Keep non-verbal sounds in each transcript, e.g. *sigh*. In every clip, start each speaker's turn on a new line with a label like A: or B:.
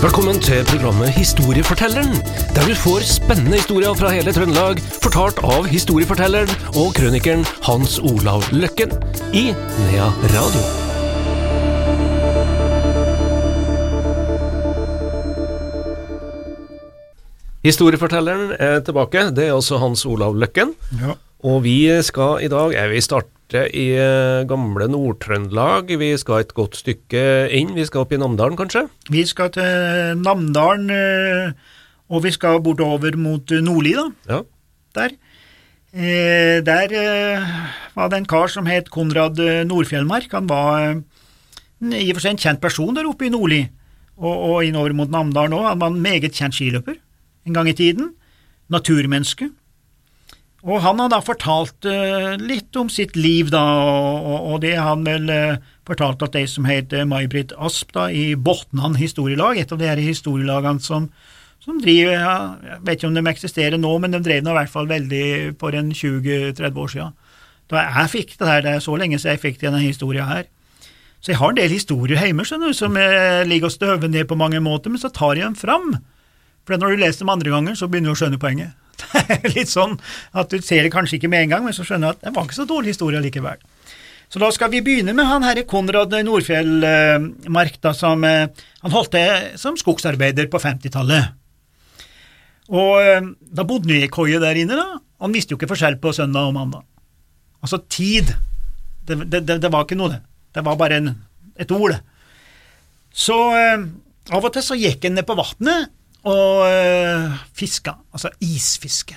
A: Velkommen til programmet Historiefortelleren, der du får spennende historier fra hele Trøndelag, fortalt av historiefortelleren og krønikeren Hans Olav Løkken i Nea Radio. Historiefortelleren er tilbake, det er altså Hans Olav Løkken.
B: Ja.
A: Og vi skal i dag er vi starte i eh, gamle Nord-Trøndelag. Vi skal et godt stykke inn. Vi skal opp i Namdalen, kanskje?
B: Vi skal til Namdalen, eh, og vi skal bortover mot eh, Nordli, da.
A: Ja.
B: Der. Eh, der eh, var det en kar som het Konrad eh, Nordfjellmark. Han var eh, i og for seg en kjent person der oppe i Nordli, og, og innover mot Namdalen òg. Han var en meget kjent skiløper en gang i tiden. Naturmenneske. Og han har da fortalt uh, litt om sitt liv, da, og, og, og det han vel uh, fortalt at de som heter May-Britt Asp da, i Botnan historielag, et av de her historielagene som, som driver ja, Jeg vet ikke om de eksisterer nå, men de drev nå i hvert fall veldig for en 20-30 år siden. Da jeg fikk det her, det er så lenge siden jeg fikk denne historien her. Så jeg har en del historier hjemme skjønner du, som ligger og støver ned på mange måter, men så tar jeg dem fram. For når du leser dem andre ganger, så begynner du å skjønne poenget. *laughs* Litt sånn at du ser det kanskje ikke med en gang, men så skjønner du at det var ikke så dårlig historie likevel. Så da skal vi begynne med han herre Konrad Nordfjellmark, da, som eh, han holdt til som skogsarbeider på 50-tallet. Og eh, da bodde han i koie der inne, da. Han visste jo ikke forskjell på søndag og mandag. Altså tid, det, det, det, det var ikke noe, det. Det var bare en, et ord, det. Så eh, av og til så gikk han ned på vannet og øh, fiska, altså isfiske.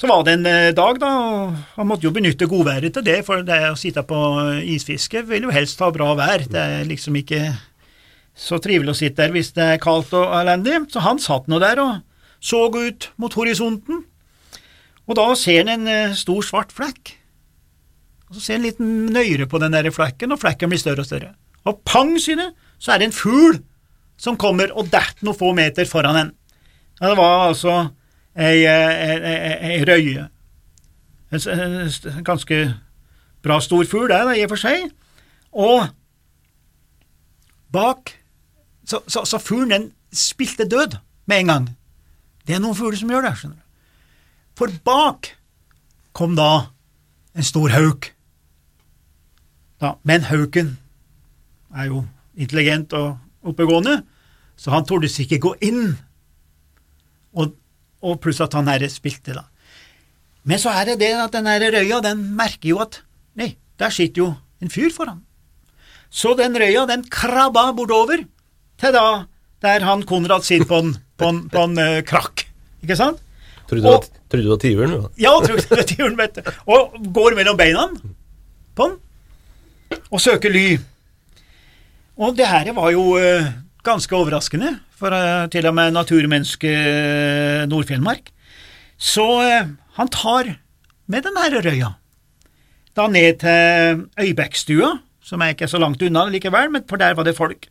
B: Så var det en øh, dag, da, og han måtte jo benytte godværet til det, for det å sitte på isfiske vil jo helst ha bra vær. Det er liksom ikke så trivelig å sitte der hvis det er kaldt og elendig, så han satt nå der og så ut mot horisonten, og da ser han en øh, stor, svart flekk. Og Så ser han litt nøyere på den der flekken, og flekken blir større og større. Og pang, sier det, så er det en fugl som kommer og detter noen få meter foran en. Ja, det var altså ei, ei, ei, ei røye. En, en, en ganske bra stor fugl, det, i og for seg. Og bak Så, så, så fuglen den spilte død med en gang. Det er noen fugler som gjør det, skjønner du. For bak kom da en stor hauk. Da, men hauken er jo intelligent og oppegående, så han tordes ikke gå inn, og, og pluss at han her spilte, da. Men så er det det at den her røya, den merker jo at nei, der sitter jo en fyr foran. Så den røya, den krabba bortover til da der han Konrad sitter på en, på en, på en uh, krakk, ikke sant?
A: Trodde du,
B: Og-
A: at, trodde du var tyveren? Ja.
B: Ja, tror jeg det var tyren, vet du. Og går mellom beina på den, og søker ly. Og det her var jo eh, ganske overraskende for eh, til og med naturmennesket uh, Nordfjellmark. Så eh, han tar med den her røya da ned til Øybekkstua, som er ikke så langt unna likevel, men for der var det folk.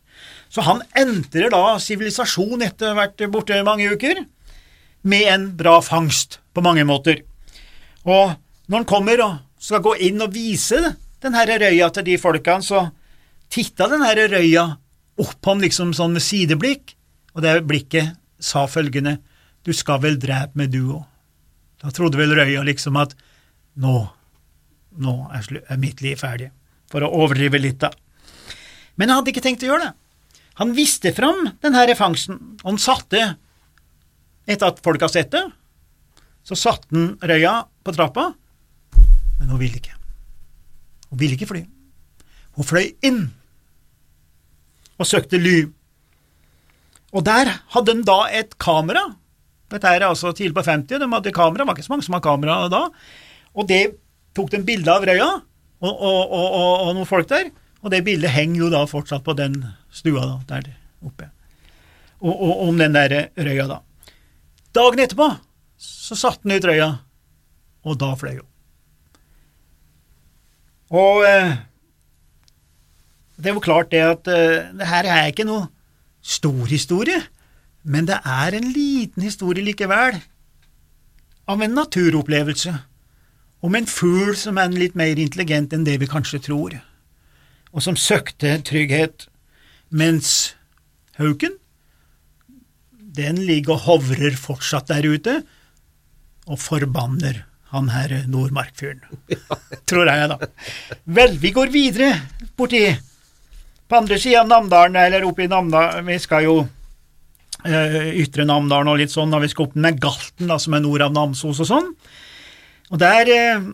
B: Så han entrer da sivilisasjon etter å ha vært borte mange uker, med en bra fangst på mange måter. Og når han kommer og skal gå inn og vise den her røya til de folkene, så titta den her røya opp ham liksom sånn med sideblikk, og det blikket sa følgende, du skal vel drepe meg du òg. Da trodde vel røya liksom at nå, nå er, mitt liv ferdig, for å overdrive litt da. Men han hadde ikke tenkt å gjøre det. Han viste fram denne fangsten, og han satte, etter at folk har sett det, så satte han røya på trappa, men hun ville ikke. Hun ville ikke fly. Hun fløy inn og søkte ly. Og der hadde de da et kamera. Dette er altså tidlig på 50, de hadde kamera, det var ikke så mange som hadde kamera da. Og det tok de bilde av røya og, og, og, og, noen folk der, og det bildet henger jo da fortsatt på den stua da, der oppe. Og om den der røya, da. Dagen etterpå så satte han ut røya, og da fløy hun. Og eh, det er jo klart det at uh, det her er ikke noe stor historie, men det er en liten historie likevel, av en naturopplevelse, om en fugl som er litt mer intelligent enn det vi kanskje tror, og som søkte trygghet, mens hauken, den ligger og hovrer fortsatt der ute, og forbanner han her nordmarkfyren. *laughs* Tror jeg, da. Vel, vi går videre borti på andre sida av Namdalen, eller oppe i Namdalen, vi skal jo eh, ytre Namdalen og litt sånn, da vi skal opp med Galten, da, som er nord av Namsos og sånn. Og der eh,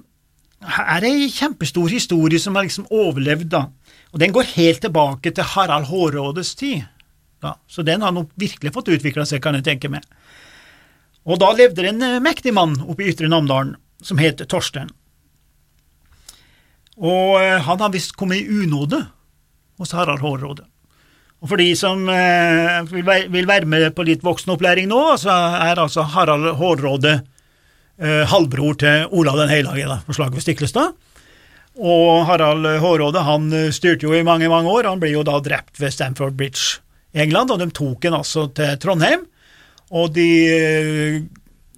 B: er det ei kjempestor historie som har liksom overlevd, da. Og den går helt tilbake til Harald Hårrådes tid. Da. Så den har nok virkelig fått utvikla seg, kan jeg tenke meg. Og da levde det en eh, mektig mann oppe i Ytre Namdalen som het Torstein. Og eh, han har visst kommet i unåde hos Harald Hårråde. Og for de som eh, vil være med på litt voksenopplæring nå, så er altså Harald Hårråde eh, halvbror til Olav den hellige på slaget ved Stiklestad. Og Harald Hårråde han styrte jo i mange, mange år. Han ble jo da drept ved Stamford Bridge i England, og de tok han altså til Trondheim. Og de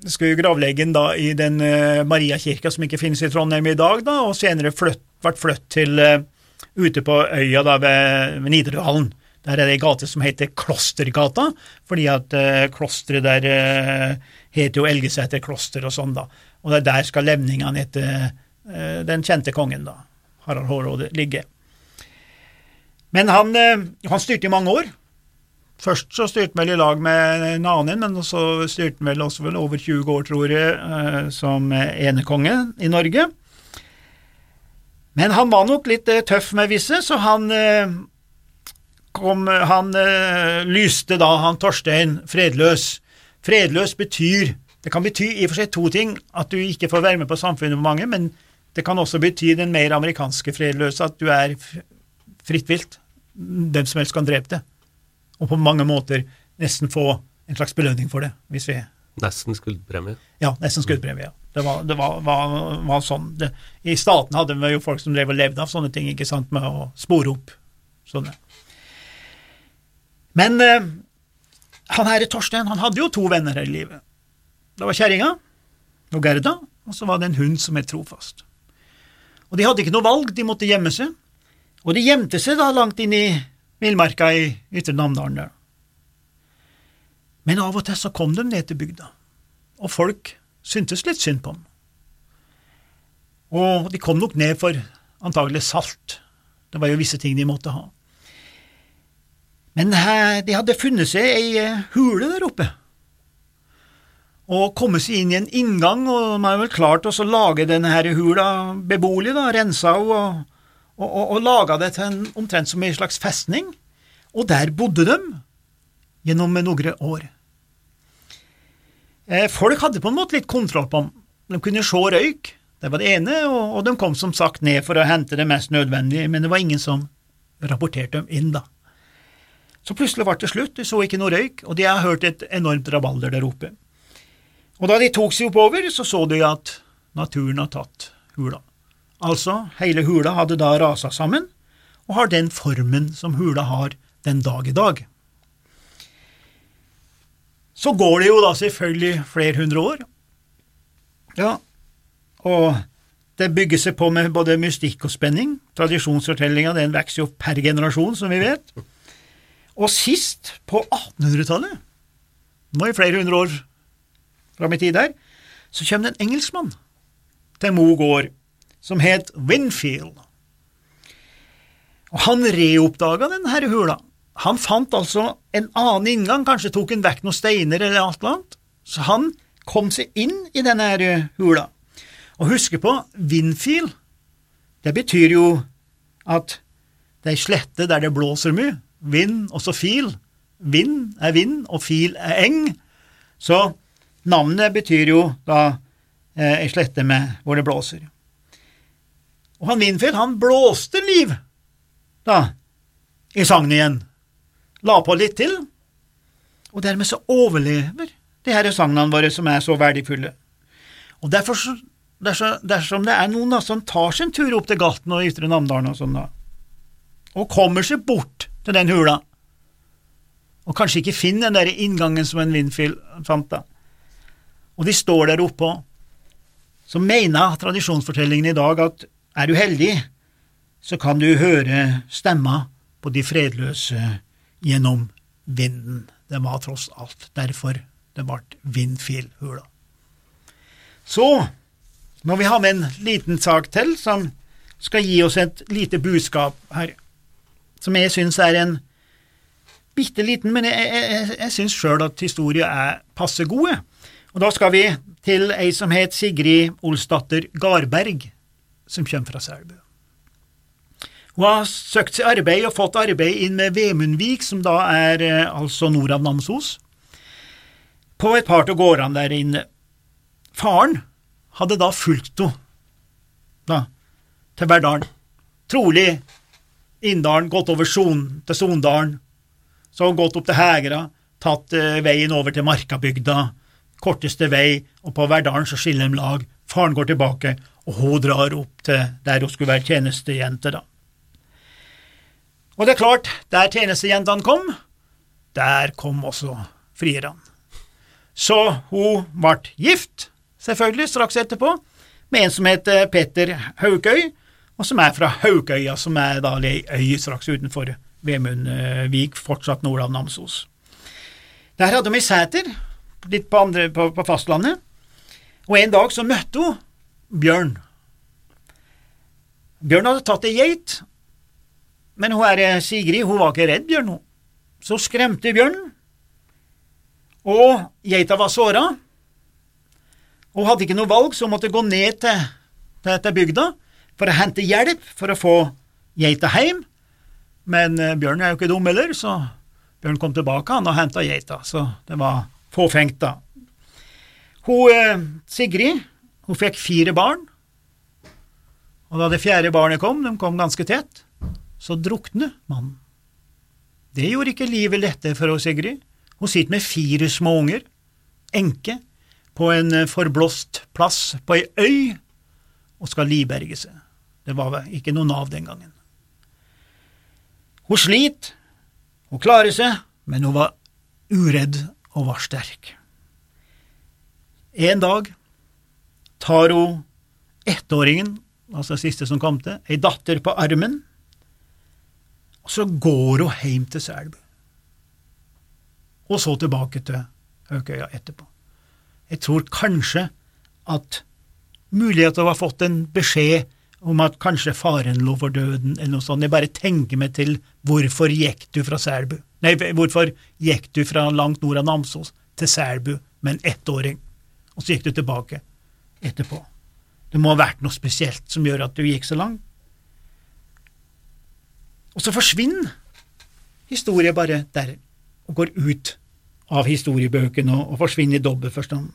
B: skulle gravlegge han da i den Maria Mariakirka som ikke finnes i Trondheim i dag, da, og senere flytt, ble flyttet til uh, ute på øya da ved, ved Nidarøhallen. Der er det ei gate som heter Klostergata, fordi at uh, klosteret der uh, heter jo Elgeseter kloster og sånn, da. Og det er der skal levningene etter uh, den kjente kongen, da, Harald Hårråde, ligge. Men han, han styrte i mange år, Først så styrte han vel i lag med en annen, men så styrte han vel også vel over 20 år, tror jeg, som enekonge i Norge. Men han var nok litt eh, tøff med visse, så han eh, kom Han lyste da han Torstein fredløs. Fredløs betyr Det kan bety i og for seg to ting, at du ikke får være med på samfunnet for mange, men det kan også bety den mer amerikanske fredløse, at du er fritt vilt. Hvem som helst kan drepe deg og på mange måter nesten få en slags belønning for det. hvis vi...
A: Nesten skuddpremie?
B: Ja, nesten skuddpremie. ja. Det var, det var, var, var sånn. Det, I staten hadde vi jo folk som drev og levde av sånne ting, ikke sant, med å spore opp sånne. Men eh, han herre Torstein han hadde jo to venner her i livet. Det var kjerringa og Gerda, og så var det en hund som het Trofast. Og de hadde ikke noe valg, de måtte gjemme seg. Og de gjemte seg da langt inn i villmarka i Ytre Namdalen. Men av og til så kom de ned til bygda, og folk syntes litt synd på dem. Og de kom nok ned for antagelig salt, det var jo visse ting de måtte ha. Men de hadde funnet seg ei eh, hule der oppe, og kommet seg inn i en inngang, og de har vel klart å lage denne her hula beboelig, da, rensa og og, og, og laga det til en, omtrent som en slags festning, og der bodde de gjennom noen år. Eh, folk hadde på en måte litt kontroll på dem. De kunne se røyk, det var det ene, og de kom som sagt ned for å hente det mest nødvendige, men det var ingen som rapporterte dem inn, da. Så plutselig ble det slutt, de så ikke noe røyk, og de har hørt et enormt rabalder der oppe. Og da de tok seg oppover, så så de at naturen har tatt hula. Altså, hele hula hadde da rasa sammen, og har den formen som hula har den dag i dag. Så går det jo da selvfølgelig flere hundre år, ja, og det bygger seg på med både mystikk og spenning. Tradisjonsfortellinga den vokser jo per generasjon, som vi vet. Og sist, på 1800-tallet, nå i flere hundre år fram i tid her, så kommer det en engelskmann til Mo gård som het Winfield. Og Han reoppdaga denne hula. Han fant altså en annen inngang, kanskje tok han vekk noen steiner eller alt annet, så han kom seg inn i denne hula. Og husk på, Winfield, det betyr jo at det er slette der det blåser mye. Vind, og så fil. Vind er vind, og fil er eng. Så navnet betyr jo da eh, slette med hvor det blåser. Og han Winfield, han blåste liv, da, i sangen igjen. La på litt til, og dermed så overlever de her sangene våre som er så verdifulle. Og derfor, dersom, dersom det er noen da som tar sin tur opp til Galten og Ytre Namdalen og sånn, da, og kommer seg bort til den hula, og kanskje ikke finner den der inngangen som en Winfield fant, da, og de står der oppå, så mener tradisjonsfortellingen i dag at er du heldig, så kan du høre stemma på de fredløse gjennom vinden det var tross alt derfor det ble Vindfjellhula. Så, når vi har med en liten sak til som skal gi oss et lite budskap her, som jeg syns er en bitte liten, men jeg, jeg, jeg syns sjøl at historia er passe gode. Og da skal vi til ei som het Sigrid Olsdatter Garberg, som kommer fra Selbu. Hun har søkt seg arbeid og fått arbeid inn med Vemundvik, som da er eh, altså nord av Namsos, på et par av gårdene der inne. Faren hadde da fulgt henne til Verdalen. Trolig Inndalen, gått over Son, til Sondalen, så gått opp til Hegra, tatt uh, veien over til Markabygda, korteste vei, og på Verdalen så skiller de lag. Faren går tilbake, og hun drar opp til der hun skulle være tjenestejente, da. Og det er klart, der tjenestejentene kom, der kom også frierne. Så hun ble gift, selvfølgelig, straks etterpå, med en som heter Petter Haukøy, og som er fra Haukøya, som er da ei øy straks utenfor Vemundvik, fortsatt nord av Namsos. Der hadde de ei sæter, litt på, andre, på, på fastlandet, og en dag så møtte hun Bjørn. Bjørn hadde tatt ei geit, men hun er Sigrid hun var ikke redd Bjørn, hun. Så skremte bjørnen, og geita var såra. Hun hadde ikke noe valg, så hun måtte gå ned til, til, til bygda for å hente hjelp for å få geita hjem. Men bjørnen Bjørn er jo ikke dum heller, så Bjørn kom tilbake han og henta geita, så det var fåfengt, da. Hun, eh, Sigrid hun fikk fire barn, og da det fjerde barnet kom, de kom ganske tett, så drukne mannen. Det gjorde ikke livet lettere for oss, Sigrid. Hun sitter med fire små unger, enke, på en eh, forblåst plass på ei øy, og skal livberge seg. Det var ikke noe Nav den gangen. Hun sliter, hun klarer seg, men hun var uredd og var sterk. En dag tar hun ettåringen, altså siste som kom til, ei datter på armen, så går hun hjem til Selbu. Og så tilbake til Haukøya etterpå. Jeg tror kanskje at mulig at hun har fått en beskjed om at kanskje faren lå for døden, eller noe sånt. Jeg bare tenker meg til hvorfor gikk du fra Selbu? Nei, hvorfor gikk du fra langt nord av Namsos til Selbu med en ettåring, og så gikk du tilbake etterpå? Det må ha vært noe spesielt som gjør at du gikk så langt. Og så forsvinner historie bare der, og går ut av historiebøkene og, forsvinner i dobbel forstand.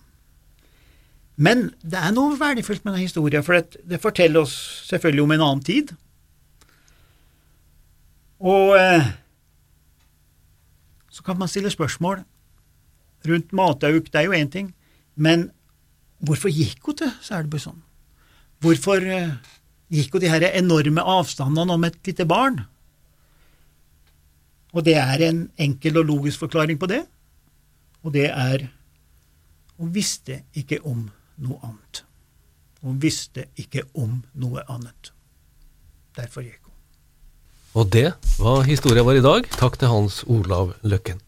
B: Men det er noe verdifullt med denne historien, for det, det, forteller oss selvfølgelig om en annen tid. Og eh, så kan man stille spørsmål rundt Matauk, det er jo én ting, men hvorfor gikk hun til Selbu sånn? Hvorfor eh, gikk hun de her enorme avstandene om et lite barn? Og det er en enkel og logisk forklaring på det, og det er hun visste ikke om noe annet. Hun visste ikke om noe annet. Derfor gikk hun.
A: Og det var historia vår i dag. Takk til Hans Olav Løkken.